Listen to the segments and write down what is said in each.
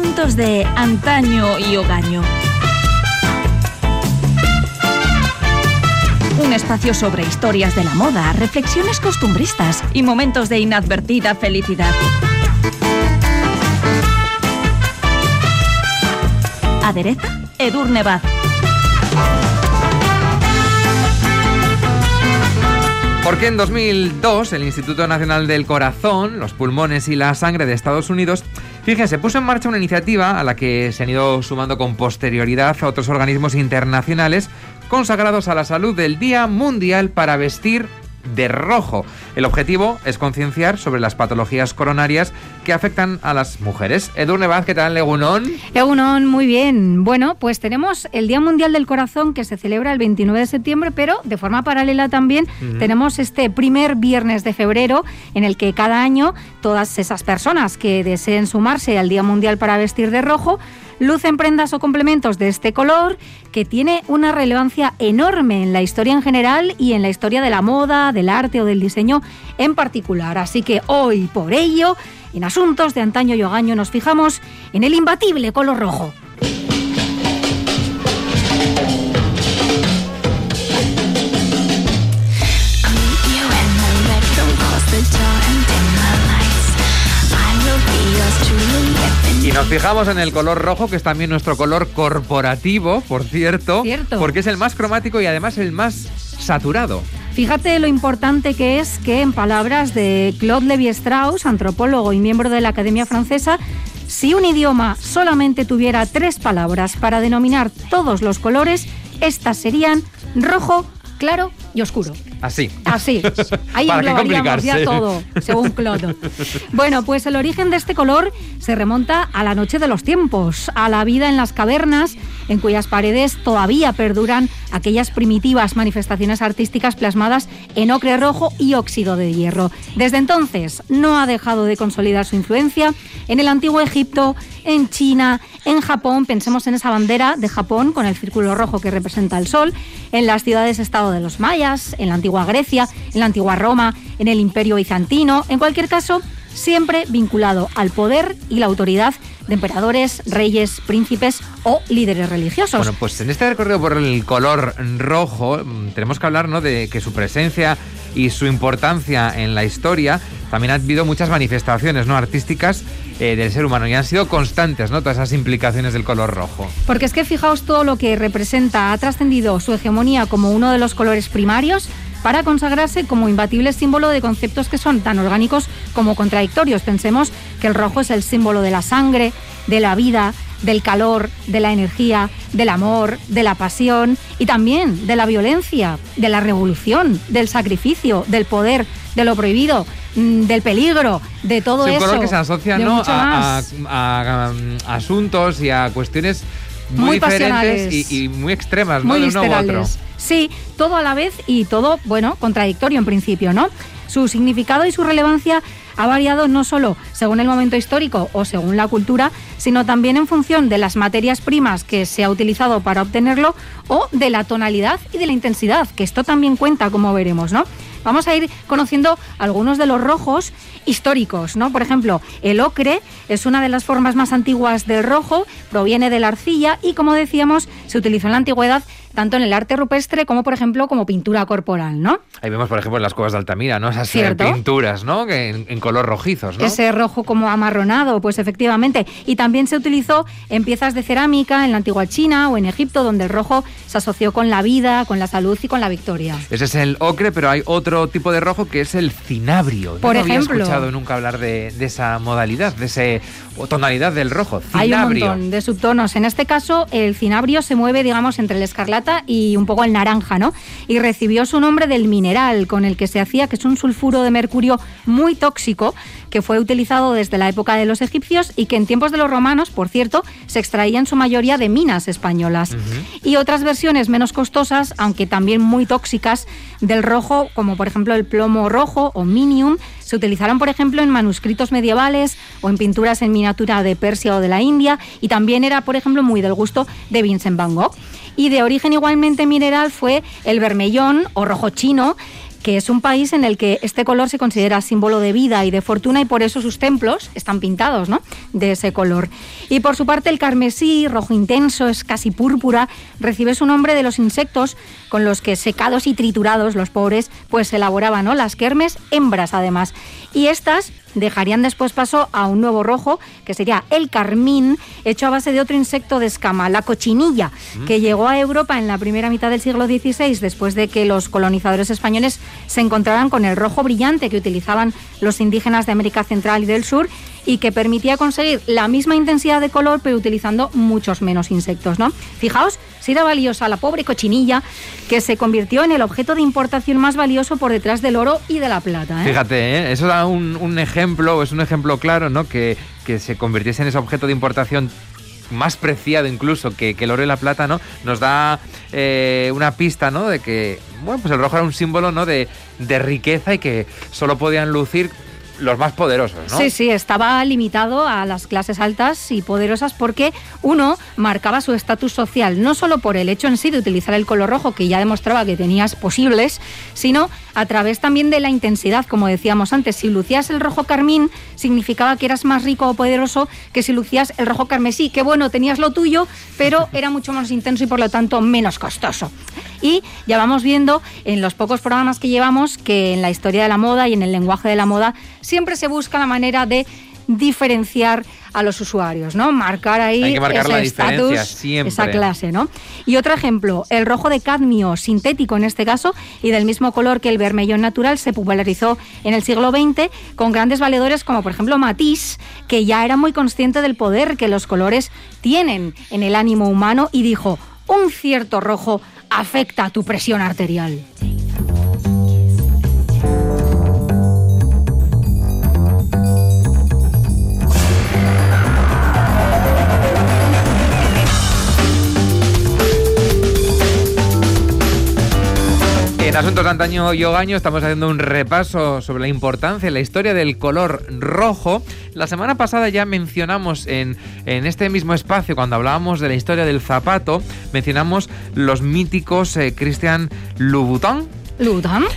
asuntos de antaño y hogaño. Un espacio sobre historias de la moda, reflexiones costumbristas y momentos de inadvertida felicidad. Adereza Edurne Baz. Porque en 2002 el Instituto Nacional del Corazón, los pulmones y la sangre de Estados Unidos, fíjense, puso en marcha una iniciativa a la que se han ido sumando con posterioridad a otros organismos internacionales consagrados a la salud del Día Mundial para Vestir de rojo. El objetivo es concienciar sobre las patologías coronarias que afectan a las mujeres. Edurne Vaz, ¿qué tal, Legunón? Legunón, muy bien. Bueno, pues tenemos el Día Mundial del Corazón que se celebra el 29 de septiembre, pero de forma paralela también tenemos este primer viernes de febrero en el que cada año todas esas personas que deseen sumarse al Día Mundial para vestir de rojo lucen prendas o complementos de este color que tiene una relevancia enorme en la historia en general y en la historia de la moda, del arte o del diseño en particular. Así que hoy, por ello, en asuntos de antaño y hogaño nos fijamos en el imbatible color rojo. Y nos fijamos en el color rojo, que es también nuestro color corporativo, por cierto, Cierto. porque es el más cromático y además el más saturado. Fíjate lo importante que es que, en palabras de Claude Lévi-Strauss, antropólogo y miembro de la Academia Francesa, si un idioma solamente tuviera tres palabras para denominar todos los colores, estas serían rojo, claro y oscuro. Así. Así. Ahí ¿Para qué englobaríamos ya todo, según Claude. Bueno, pues el origen de este color se remonta a la noche de los tiempos, a la vida en las cavernas, en cuyas paredes todavía perduran aquellas primitivas manifestaciones artísticas plasmadas en ocre rojo y óxido de hierro. Desde entonces no ha dejado de consolidar su influencia en el antiguo Egipto, en China, en Japón, pensemos en esa bandera de Japón con el círculo rojo que representa el sol, en las ciudades-estado de los mayas, en la antigua Grecia, en la antigua Roma, en el imperio bizantino, en cualquier caso, siempre vinculado al poder y la autoridad de emperadores, reyes, príncipes o líderes religiosos. Bueno, pues en este recorrido por el color rojo mm, tenemos que hablar ¿no? de que su presencia y su importancia en la historia también ha habido muchas manifestaciones no artísticas eh, del ser humano y han sido constantes no todas esas implicaciones del color rojo. Porque es que fijaos todo lo que representa, ha trascendido su hegemonía como uno de los colores primarios para consagrarse como imbatible símbolo de conceptos que son tan orgánicos como contradictorios. Pensemos que el rojo es el símbolo de la sangre, de la vida, del calor, de la energía, del amor, de la pasión y también de la violencia, de la revolución, del sacrificio, del poder, de lo prohibido, mm, del peligro, de todo es un eso. color que se asocia ¿no? a, más. a- a, um, asuntos y a cuestiones muy, Muy diferentes pasionales. y, y muy extremas, ¿no? muy de uno u otro. Sí, todo a la vez y todo, bueno, contradictorio en principio, ¿no? Su significado y su relevancia ha variado no solo según el momento histórico o según la cultura, sino también en función de las materias primas que se ha utilizado para obtenerlo o de la tonalidad y de la intensidad, que esto también cuenta, como veremos, ¿no? Vamos a ir conociendo algunos de los rojos históricos, ¿no? Por ejemplo, el ocre es una de las formas más antiguas del rojo, proviene de la arcilla y, como decíamos, se utilizó en la antigüedad tanto en el arte rupestre como, por ejemplo, como pintura corporal, ¿no? Ahí vemos, por ejemplo, en las cuevas de Altamira, ¿no? Esas eh, Cierto. pinturas, ¿no? Que en, en color rojizos, ¿no? Ese rojo como amarronado, pues efectivamente. Y también se utilizó en piezas de cerámica en la antigua China o en Egipto, donde el rojo se asoció con la vida, con la salud y con la victoria. Ese es el ocre, pero hay otro tipo de rojo que es el cinabrio. Por no había ejemplo. escuchado nunca hablar de, de esa modalidad, de esa tonalidad del rojo. Hay un Cinabrio. montón de subtonos. En este caso, el cinabrio se mueve, digamos, entre el escarlata y un poco el naranja, ¿no? Y recibió su nombre del mineral con el que se hacía, que es un sulfuro de mercurio muy tóxico, que fue utilizado desde la época de los egipcios y que en tiempos de los romanos, por cierto, se extraía en su mayoría de minas españolas. Y otras versiones menos costosas, aunque también muy tóxicas, del rojo, como por ejemplo el plomo rojo o minium, se utilizaron, por ejemplo, en manuscritos medievales o en pinturas en miniatura de Persia o de la India, y también era, por ejemplo, muy del gusto de Vincent Van Gogh. Y de origen igualmente mineral fue el vermellón o rojo chino, que es un país en el que este color se considera símbolo de vida y de fortuna y por eso sus templos están pintados ¿no? de ese color. Y por su parte el carmesí, rojo intenso, es casi púrpura, recibe su nombre de los insectos con los que secados y triturados los pobres pues elaboraban las kermes, hembras además. Y estas dejarían después paso a un nuevo rojo, que sería el carmín, hecho a base de otro insecto de escama, la cochinilla, mm. que llegó a Europa en la primera mitad del siglo XVI, después de que los colonizadores españoles se encontraran con el rojo brillante que utilizaban los indígenas de América Central y del Sur y que permitía conseguir la misma intensidad de color pero utilizando muchos menos insectos, ¿no? Fijaos era valiosa la pobre cochinilla que se convirtió en el objeto de importación más valioso por detrás del oro y de la plata. ¿eh? Fíjate, ¿eh? eso da un, ejemplo, es un ejemplo claro, ¿no? Que, que se convirtiese en ese objeto de importación más preciado incluso que, el oro y la plata, ¿no? Nos da eh, una pista, ¿no? De que, bueno, pues el rojo era un símbolo, ¿no? De, de riqueza y que solo podían lucir los más poderosos, ¿no? Sí, sí, estaba limitado a las clases altas y poderosas porque uno marcaba su estatus social, no solo por el hecho en sí de utilizar el color rojo, que ya demostraba que tenías posibles, sino a través también de la intensidad, como decíamos antes. Si lucías el rojo carmín, significaba que eras más rico o poderoso que si lucías el rojo carmesí, que bueno, tenías lo tuyo, pero era mucho más intenso y por lo tanto menos costoso. Y ya vamos viendo en los pocos programas que llevamos que en la historia de la moda y en el lenguaje de la moda siempre se busca la manera de diferenciar a los usuarios, ¿no? Marcar ahí Hay que marcar la diferencia, siempre. esa clase, ¿no? Y otro ejemplo, el rojo de cadmio sintético en este caso y del mismo color que el vermellón natural se popularizó en el siglo XX con grandes valedores como por ejemplo Matisse, que ya era muy consciente del poder que los colores tienen en el ánimo humano y dijo, un cierto rojo afecta a tu presión arterial. En Asuntos de Antaño y Ogaño estamos haciendo un repaso sobre la importancia y la historia del color rojo. La semana pasada ya mencionamos en, en este mismo espacio, cuando hablábamos de la historia del zapato, mencionamos los míticos eh, Christian Louboutin,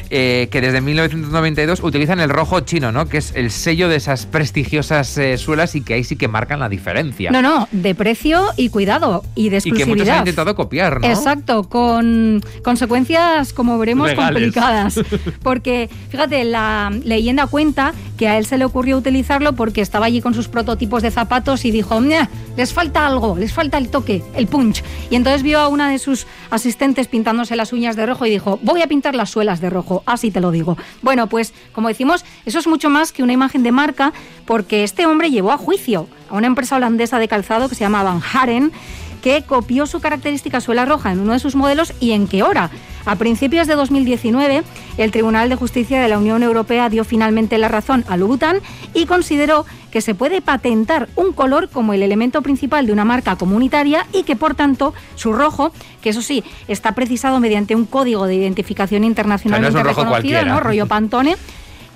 eh, que desde 1992 utilizan el rojo chino, ¿no? Que es el sello de esas prestigiosas eh, suelas y que ahí sí que marcan la diferencia. No, no, de precio y cuidado y de exclusividad. Y que muchos han intentado copiar, ¿no? Exacto, con consecuencias, como veremos, complicadas. Porque, fíjate, la leyenda cuenta que a él se le ocurrió utilizarlo porque estaba allí con sus prototipos de zapatos y dijo, les falta algo, les falta el toque, el punch. Y entonces vio a una de sus asistentes pintándose las uñas de rojo y dijo, voy a pintar las suelas de rojo, así te lo digo. Bueno, pues como decimos, eso es mucho más que una imagen de marca porque este hombre llevó a juicio a una empresa holandesa de calzado que se llama Van Haren que copió su característica suela roja en uno de sus modelos y en qué hora. A principios de 2019, el Tribunal de Justicia de la Unión Europea dio finalmente la razón a Louboutin y consideró que se puede patentar un color como el elemento principal de una marca comunitaria y que, por tanto, su rojo, que eso sí, está precisado mediante un código de identificación internacionalmente reconocido, ¿no? rollo Pantone,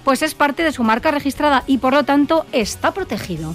pues es parte de su marca registrada y, por lo tanto, está protegido.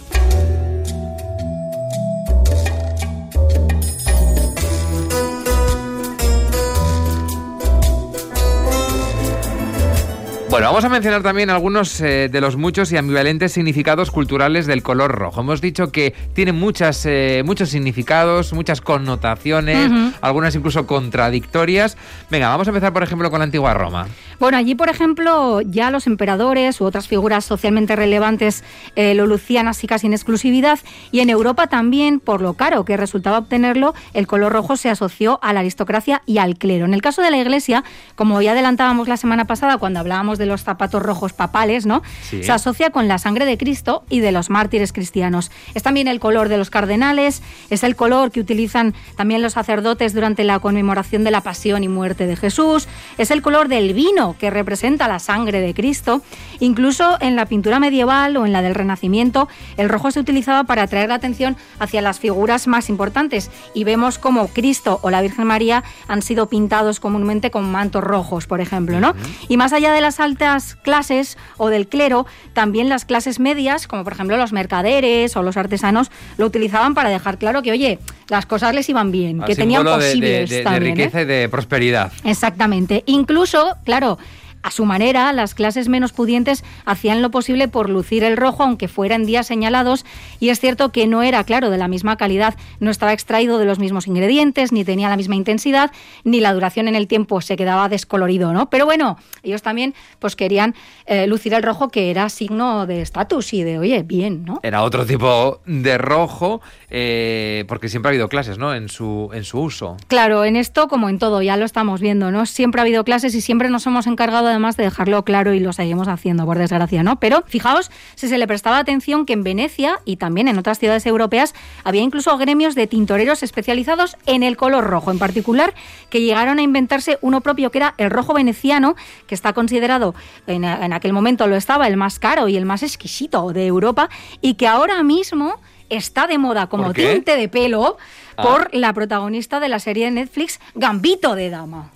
Bueno, vamos a mencionar también algunos eh, de los muchos y ambivalentes significados culturales del color rojo. Hemos dicho que tiene muchas, eh, muchos significados, muchas connotaciones, algunas incluso contradictorias. Venga, vamos a empezar, por ejemplo, con la antigua Roma. Bueno, allí, por ejemplo, ya los emperadores u otras figuras socialmente relevantes eh, lo lucían así casi en exclusividad y en Europa también, por lo caro que resultaba obtenerlo, el color rojo se asoció a la aristocracia y al clero. En el caso de la Iglesia, como ya adelantábamos la semana pasada cuando hablábamos de los zapatos rojos papales, ¿no? Se asocia con la sangre de Cristo y de los mártires cristianos. Es también el color de los cardenales, es el color que utilizan también los sacerdotes durante la conmemoración de la pasión y muerte de Jesús, es el color del vino que representa la sangre de Cristo. Incluso en la pintura medieval o en la del Renacimiento, el rojo se utilizaba para atraer la atención hacia las figuras más importantes y vemos como Cristo o la Virgen María han sido pintados comúnmente con mantos rojos, por ejemplo, ¿no? Y más allá de las altas clases o del clero, también las clases medias, como por ejemplo los mercaderes o los artesanos, lo utilizaban para dejar claro que, oye, las cosas les iban bien, que tenían posibles de, también, de riqueza ¿eh? y de prosperidad. Exactamente. Incluso, claro, A su manera, las clases menos pudientes hacían lo posible por lucir el rojo, aunque fuera en días señalados, y es cierto que no era, claro, de la misma calidad, no estaba extraído de los mismos ingredientes, ni tenía la misma intensidad, ni la duración en el tiempo se quedaba descolorido, ¿no? Pero bueno, ellos también pues querían eh, lucir el rojo que era signo de estatus y de, oye, bien, ¿no? Era otro tipo de rojo, eh, porque siempre ha habido clases, ¿no? En su, en su uso. Claro, en esto como en todo, ya lo estamos viendo, ¿no? Siempre ha habido clases y siempre nos hemos encargado además de dejarlo claro y lo seguimos haciendo, por desgracia, ¿no? Pero fijaos si se le prestaba atención que en Venecia y también en otras ciudades europeas había incluso gremios de tintoreros especializados en el color rojo, en particular, que llegaron a inventarse uno propio que era el rojo veneciano, que está considerado, en, en aquel momento lo estaba, el más caro y el más exquisito de Europa, y que ahora mismo está de moda como tinte de pelo ah. por la protagonista de la serie de Netflix Gambito de Dama.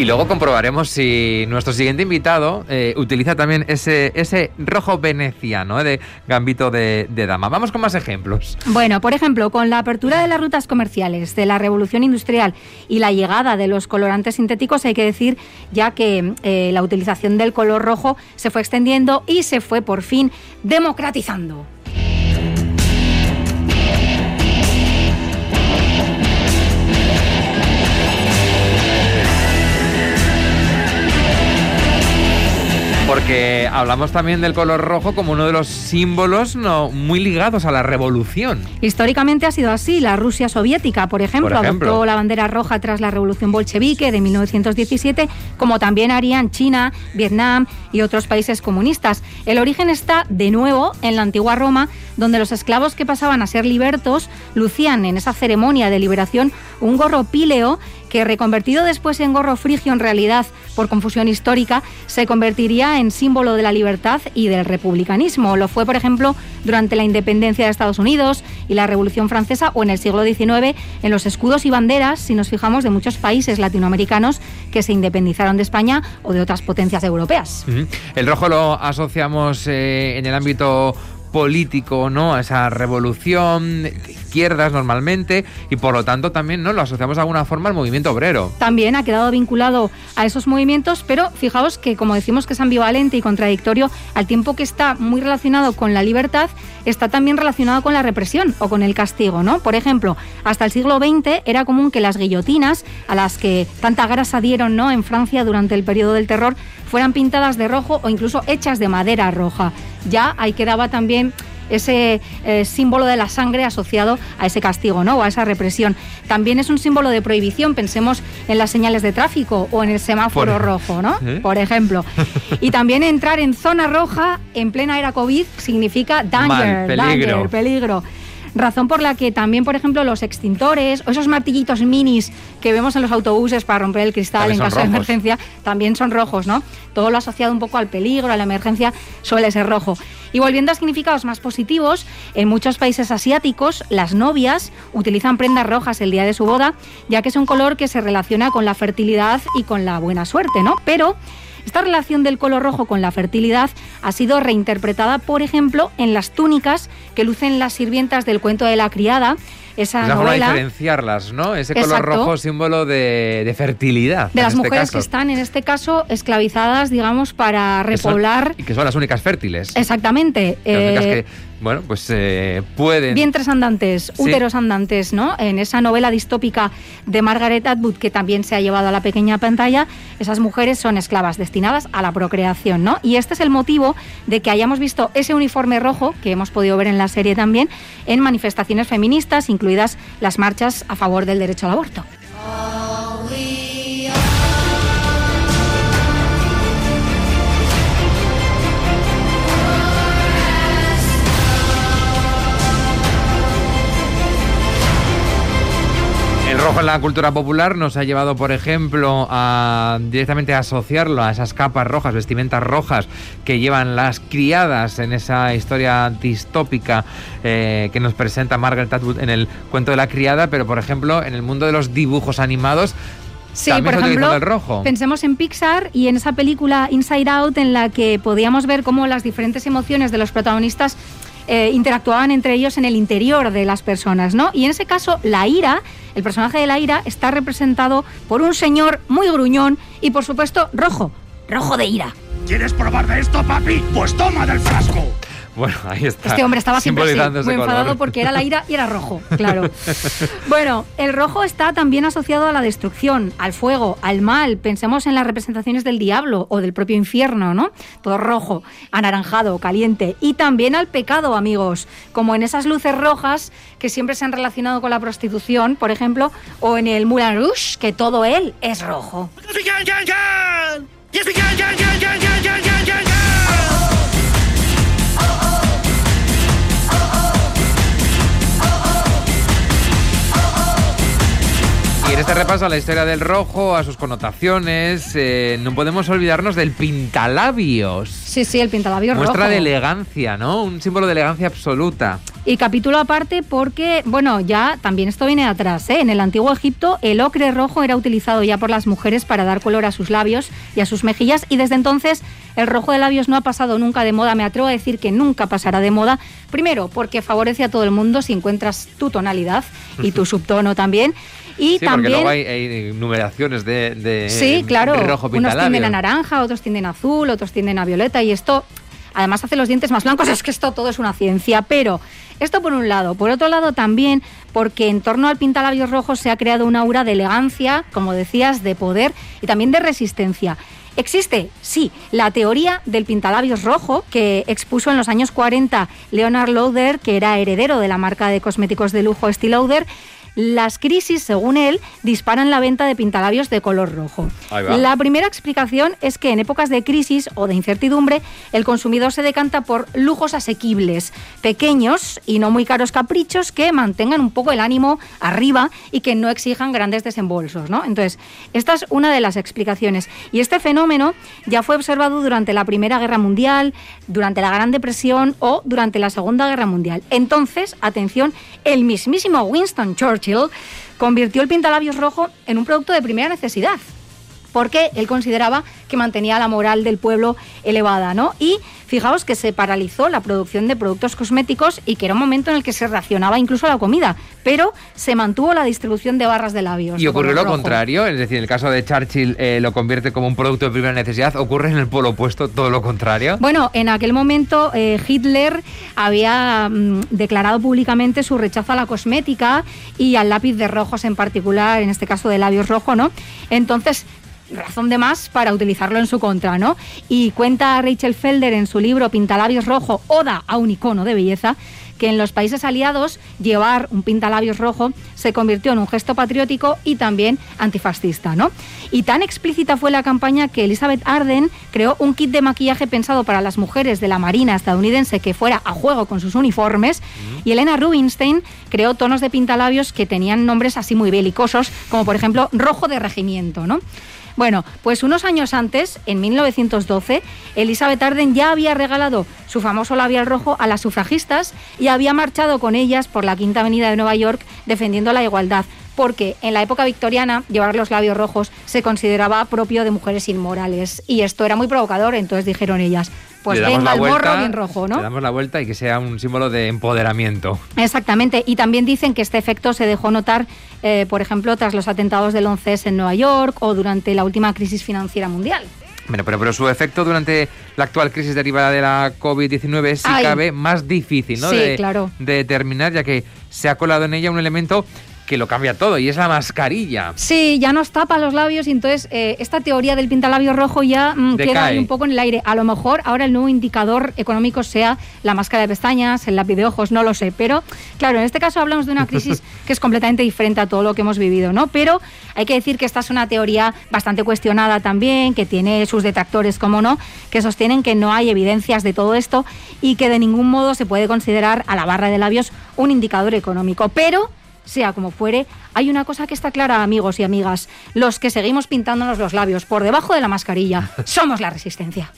Y luego comprobaremos si nuestro siguiente invitado eh, utiliza también ese, ese rojo veneciano eh, de gambito de, dama. Vamos con más ejemplos. Bueno, por ejemplo, con la apertura de las rutas comerciales, de la revolución industrial y la llegada de los colorantes sintéticos, hay que decir ya que eh, la utilización del color rojo se fue extendiendo y se fue por fin democratizando. Porque hablamos también del color rojo como uno de los símbolos no, muy ligados a la revolución. Históricamente ha sido así. La Rusia soviética, por ejemplo, adoptó la bandera roja tras la revolución bolchevique de 1917, como también harían China, Vietnam y otros países comunistas. El origen está de nuevo en la antigua Roma, donde los esclavos que pasaban a ser libertos lucían en esa ceremonia de liberación un gorro píleo que reconvertido después en gorro frigio en realidad por confusión histórica, se convertiría en símbolo de la libertad y del republicanismo. Lo fue, por ejemplo, durante la independencia de Estados Unidos y la Revolución Francesa o en el siglo XIX en los escudos y banderas, si nos fijamos, de muchos países latinoamericanos que se independizaron de España o de otras potencias europeas. El rojo lo asociamos eh, en el ámbito político, ¿no? A esa revolución izquierdas normalmente y por lo tanto también no lo asociamos de alguna forma al movimiento obrero. También ha quedado vinculado a esos movimientos, pero fijaos que como decimos que es ambivalente y contradictorio, al tiempo que está muy relacionado con la libertad, está también relacionado con la represión o con el castigo, ¿no? Por ejemplo, hasta el siglo XX era común que las guillotinas, a las que tanta grasa dieron, ¿no? En Francia durante el periodo del terror, fueran pintadas de rojo o incluso hechas de madera roja. Ya ahí quedaba también ese eh, símbolo de la sangre asociado a ese castigo, ¿no? O a esa represión. También es un símbolo de prohibición, pensemos en las señales de tráfico o en el semáforo rojo, ¿no? ¿Eh? Por ejemplo. Y también entrar en zona roja en plena era COVID significa danger, peligro. danger, peligro razón por la que también, por ejemplo, los extintores o esos martillitos minis que vemos en los autobuses para romper el cristal en caso de emergencia, también son rojos, ¿no? Todo lo asociado un poco al peligro, a la emergencia, suele ser rojo. Y volviendo a significados más positivos, en muchos países asiáticos las novias utilizan prendas rojas el día de su boda, ya que es un color que se relaciona con la fertilidad y con la buena suerte, ¿no? Pero esta relación del color rojo con la fertilidad ha sido reinterpretada, por ejemplo, en las túnicas que lucen las sirvientas del cuento de la criada, esa la novela. diferenciarlas, ¿no? Ese color rojo símbolo de, fertilidad. De las este mujeres que están, en este caso, esclavizadas, digamos, para repoblar. y que son las únicas fértiles. Exactamente. Eh, bueno, pues eh, pueden... Vientres andantes, úteros andantes, ¿no? En esa novela distópica de Margaret Atwood, que también se ha llevado a la pequeña pantalla, esas mujeres son esclavas destinadas a la procreación, ¿no? Y este es el motivo de que hayamos visto ese uniforme rojo, que hemos podido ver en la serie también, en manifestaciones feministas, incluidas las marchas a favor del derecho al aborto. Rojo en la cultura popular nos ha llevado, por ejemplo, a directamente a asociarlo a esas capas rojas, vestimentas rojas que llevan las criadas en esa historia distópica eh, que nos presenta Margaret Atwood en el cuento de la criada, pero por ejemplo en el mundo de los dibujos animados Sí, por ejemplo, el rojo. pensemos en Pixar y en esa película Inside Out en la que podíamos ver cómo las diferentes emociones de los protagonistas eh, interactuaban entre ellos en el interior de las personas, ¿no? Y en ese caso, la ira, el personaje de la ira, está representado por un señor muy gruñón y, por supuesto, rojo, rojo de ira. ¿Quieres probar de esto, papi? Pues toma del frasco. Bueno, ahí está. Este hombre estaba siempre así, muy enfadado porque era la ira y era rojo, claro. bueno, el rojo está también asociado a la destrucción, al fuego, al mal. Pensemos en las representaciones del diablo o del propio infierno, ¿no? Todo rojo, anaranjado, caliente. Y también al pecado, amigos, como en esas luces rojas que siempre se han relacionado con la prostitución, por ejemplo, o en el Moulin Rouge, que todo él es rojo. En este repaso a la historia del rojo, a sus connotaciones, eh, no podemos olvidarnos del pintalabios. Sí, sí, el pintalabios rojo. Muestra de elegancia, ¿no? Un símbolo de elegancia absoluta. Y capítulo aparte porque, bueno, ya también esto viene atrás, ¿eh? En el antiguo Egipto el ocre rojo era utilizado ya por las mujeres para dar color a sus labios y a sus mejillas y desde entonces el rojo de labios no ha pasado nunca de moda, me atrevo a decir que nunca pasará de moda. Primero, porque favorece a todo el mundo si encuentras tu tonalidad y tu subtono también. Y sí, también. Porque luego hay, numeraciones de, sí, claro. rojo Unos tienden a naranja, otros tienden a azul, otros tienden a violeta y esto además hace los dientes más blancos. Es que esto todo es una ciencia, pero esto por un lado. Por otro lado también porque en torno al pintalabios rojo se ha creado una aura de elegancia, como decías, de poder y también de resistencia. Existe, sí, la teoría del pintalabios rojo que expuso en los años 40 Leonard Lauder, que era heredero de la marca de cosméticos de lujo Estée Lauder, las crisis, según él, disparan la venta de pintalabios de color rojo. La primera explicación es que en épocas de crisis o de incertidumbre, el consumidor se decanta por lujos asequibles, pequeños y no muy caros caprichos que mantengan un poco el ánimo arriba y que no exijan grandes desembolsos. ¿no? Entonces, esta es una de las explicaciones. Y este fenómeno ya fue observado durante la Primera Guerra Mundial, durante la Gran Depresión o durante la Segunda Guerra Mundial. Entonces, atención, el mismísimo Winston Churchill convirtió el pintalabios rojo en un producto de primera necesidad porque él consideraba que mantenía la moral del pueblo elevada, ¿no? Y fijaos que se paralizó la producción de productos cosméticos y que era un momento en el que se racionaba incluso la comida, pero se mantuvo la distribución de barras de labios. Y ocurrió lo contrario, es decir, en el caso de Churchill eh, lo convierte como un producto de primera necesidad, ¿ocurre en el polo opuesto todo lo contrario? Bueno, en aquel momento eh, Hitler había mm, declarado públicamente su rechazo a la cosmética y al lápiz de rojos en particular, en este caso de labios rojo, ¿no? Entonces, razón de más para utilizarlo en su contra, ¿no? Y cuenta Rachel Felder en su libro Pintalabios Rojo, Oda a un icono de belleza, que en los países aliados llevar un pintalabios rojo se convirtió en un gesto patriótico y también antifascista, ¿no? Y tan explícita fue la campaña que Elizabeth Arden creó un kit de maquillaje pensado para las mujeres de la Marina estadounidense que fuera a juego con sus uniformes y Elena Rubinstein creó tonos de pintalabios que tenían nombres así muy belicosos, como por ejemplo rojo de regimiento, ¿no? Bueno, pues unos años antes, en 1912, Elizabeth Arden ya había regalado su famoso labial rojo a las sufragistas y había marchado con ellas por la Quinta Avenida de Nueva York defendiendo la igualdad porque en la época victoriana llevar los labios rojos se consideraba propio de mujeres inmorales y esto era muy provocador, entonces dijeron ellas, pues venga el morro bien rojo, ¿no? Le damos la vuelta y que sea un símbolo de empoderamiento. Exactamente, y también dicen que este efecto se dejó notar, eh, por ejemplo, tras los atentados del 11S en Nueva York o durante la última crisis financiera mundial. Bueno, pero, pero su efecto durante la actual crisis derivada de la COVID-19 sí cabe más difícil ¿no? de, claro. de determinar, ya que se ha colado en ella un elemento que lo cambia todo y es la mascarilla. Sí, ya nos tapa los labios y entonces eh, esta teoría del pintalabio rojo ya mm, queda ahí un poco en el aire. A lo mejor ahora el nuevo indicador económico sea la máscara de pestañas, el lápiz de ojos, no lo sé. Pero claro, en este caso hablamos de una crisis que es completamente diferente a todo lo que hemos vivido, ¿no? Pero hay que decir que esta es una teoría bastante cuestionada también, que tiene sus detractores, como no, que sostienen que no hay evidencias de todo esto y que de ningún modo se puede considerar a la barra de labios un indicador económico. Pero sea como fuere, hay una cosa que está clara, amigos y amigas. Los que seguimos pintándonos los labios por debajo de la mascarilla, somos la resistencia.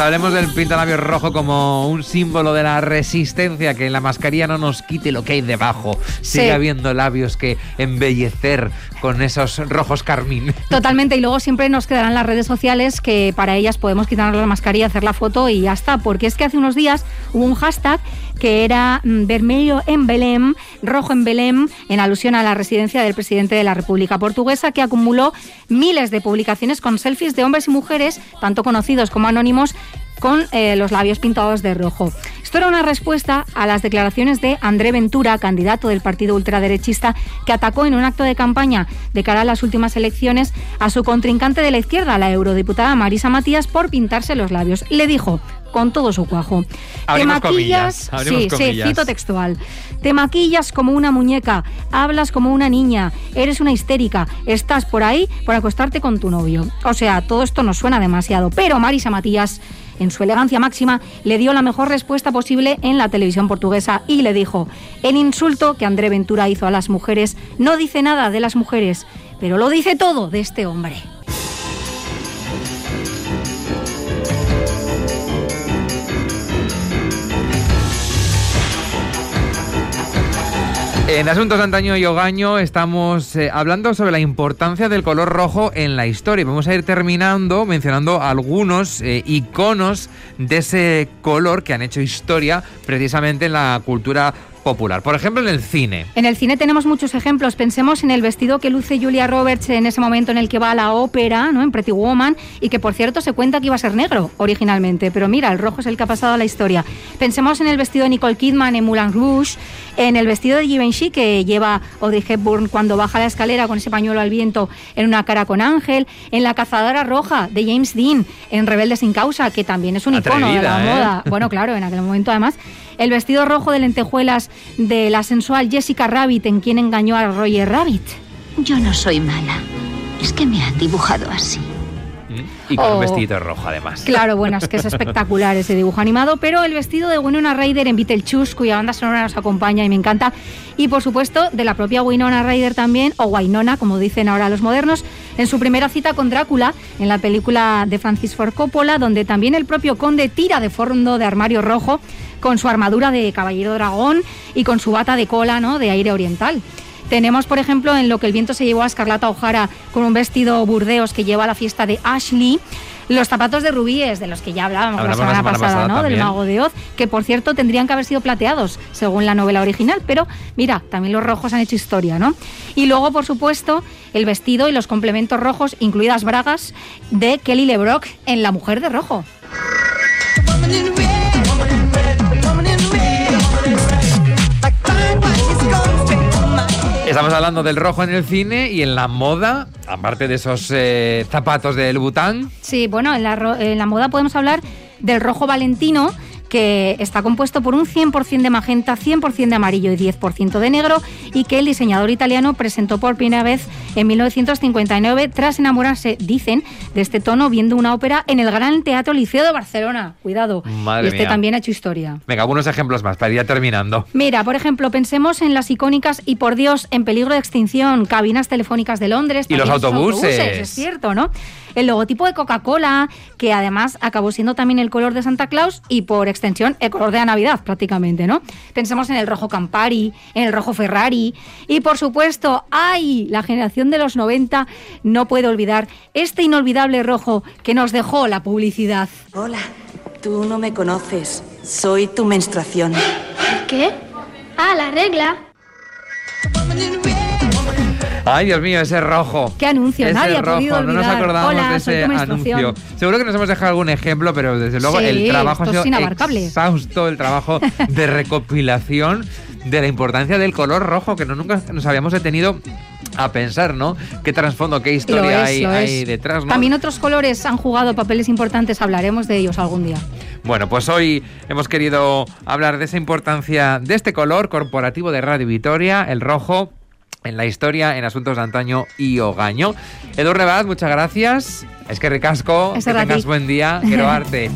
Hablemos del pintalabios rojo como un símbolo de la resistencia, que la mascarilla no nos quite lo que hay debajo. Sigue habiendo labios que embellecer con esos rojos carmín. Totalmente, y luego siempre nos quedarán las redes sociales que para ellas podemos quitarnos la mascarilla, hacer la foto y ya está, porque es que hace unos días hubo un hashtag que era mm, vermelho en Belém, rojo en Belém, en alusión a la residencia del presidente de la República Portuguesa, que acumuló miles de publicaciones con selfies de hombres y mujeres, tanto conocidos como anónimos, con eh, los labios pintados de rojo. Esto era una respuesta a las declaraciones de André Ventura, candidato del partido ultraderechista, que atacó en un acto de campaña de cara a las últimas elecciones a su contrincante de la izquierda, la eurodiputada Marisa Matías, por pintarse los labios. Le dijo, con todo su cuajo. te maquillas, sí, sí, cito textual. Te maquillas como una muñeca, hablas como una niña, eres una histérica, estás por ahí por acostarte con tu novio. O sea, todo esto nos suena demasiado, pero Marisa Matías en su elegancia máxima, le dio la mejor respuesta posible en la televisión portuguesa y le dijo, el insulto que André Ventura hizo a las mujeres no dice nada de las mujeres, pero lo dice todo de este hombre. En Asuntos Antaño y Ogaño estamos eh, hablando sobre la importancia del color rojo en la historia. Vamos a ir terminando mencionando algunos eh, iconos de ese color que han hecho historia precisamente en la cultura popular. Por ejemplo, en el cine. En el cine tenemos muchos ejemplos. Pensemos en el vestido que luce Julia Roberts en ese momento en el que va a la ópera, ¿no? En Pretty Woman, y que por cierto se cuenta que iba a ser negro originalmente, pero mira, el rojo es el que ha pasado a la historia. Pensemos en el vestido de Nicole Kidman en Moulin Rouge, en el vestido de Givenchy que lleva Audrey Hepburn cuando baja la escalera con ese pañuelo al viento en una cara con ángel, en la cazadora roja de James Dean en Rebelde sin causa, que también es un icono de la ¿eh? moda. Bueno, claro, en aquel momento además el vestido rojo de lentejuelas de la sensual Jessica Rabbit en quien engañó a Roger Rabbit. Yo no soy mala. Es que me han dibujado así. Y con un oh. vestido rojo, además. Claro, bueno, es que es espectacular ese dibujo animado, pero el vestido de Winona Ryder en Beetlejuice, cuya banda sonora nos acompaña y me encanta, y por supuesto de la propia Winona Ryder también, o Wainona, como dicen ahora los modernos, en su primera cita con Drácula, en la película de Francis Ford Coppola, donde también el propio conde tira de fondo de armario rojo con su armadura de caballero dragón y con su bata de cola ¿no? de aire oriental. Tenemos, por ejemplo, en lo que el viento se llevó a Escarlata O'Hara con un vestido burdeos que lleva a la fiesta de Ashley. Los zapatos de rubíes, de los que ya hablábamos la semana, pasada, ¿no? Del mago de Oz, que por cierto tendrían que haber sido plateados, según la novela original, pero mira, también los rojos han hecho historia, ¿no? Y luego, por supuesto, el vestido y los complementos rojos, incluidas bragas, de Kelly LeBrock en La Mujer de Rojo. Estamos hablando del rojo en el cine y en la moda, aparte de esos eh, zapatos del Bután. Sí, bueno, en la, en la moda podemos hablar del rojo valentino, que está compuesto por un 100% de magenta, 100% de amarillo y 10% de negro y que el diseñador italiano presentó por primera vez en 1959 tras enamorarse, dicen, de este tono viendo una ópera en el Gran Teatro Liceo de Barcelona. Cuidado. Madre y este también ha hecho historia. Venga, algunos ejemplos más para ir terminando. Mira, por ejemplo, pensemos en las icónicas y por Dios en peligro de extinción cabinas telefónicas de Londres. Y los autobuses. Es cierto, ¿no? El logotipo de Coca-Cola, que además acabó siendo también el color de Santa Claus y por extensión el color de la Navidad prácticamente, ¿no? Pensemos en el rojo Campari, en el rojo Ferrari y por supuesto, ¡ay! La generación de los 90 no puede olvidar este inolvidable rojo que nos dejó la publicidad. Hola, tú no me conoces, soy tu menstruación. ¿Qué? Ah, la regla. Ay, Dios mío, ese rojo. ¿Qué anuncio? Ese Nadie rojo, ha podido no nos acordamos de ese anuncio. Seguro que nos hemos dejado algún ejemplo, pero desde luego el trabajo ha sido exhausto, el trabajo de recopilación de la importancia del color rojo, que no nunca nos habíamos detenido a pensar, ¿no? ¿Qué trasfondo, qué historia hay, detrás? ¿no? También otros colores han jugado papeles importantes, hablaremos de ellos algún día. Bueno, pues hoy hemos querido hablar de esa importancia de este color corporativo de Radio Vitoria, el rojo, en la historia, en asuntos de antaño y hogaño. Edu Rebad, muchas gracias. Es que ricasco, que tengas buen día. Quiero arte.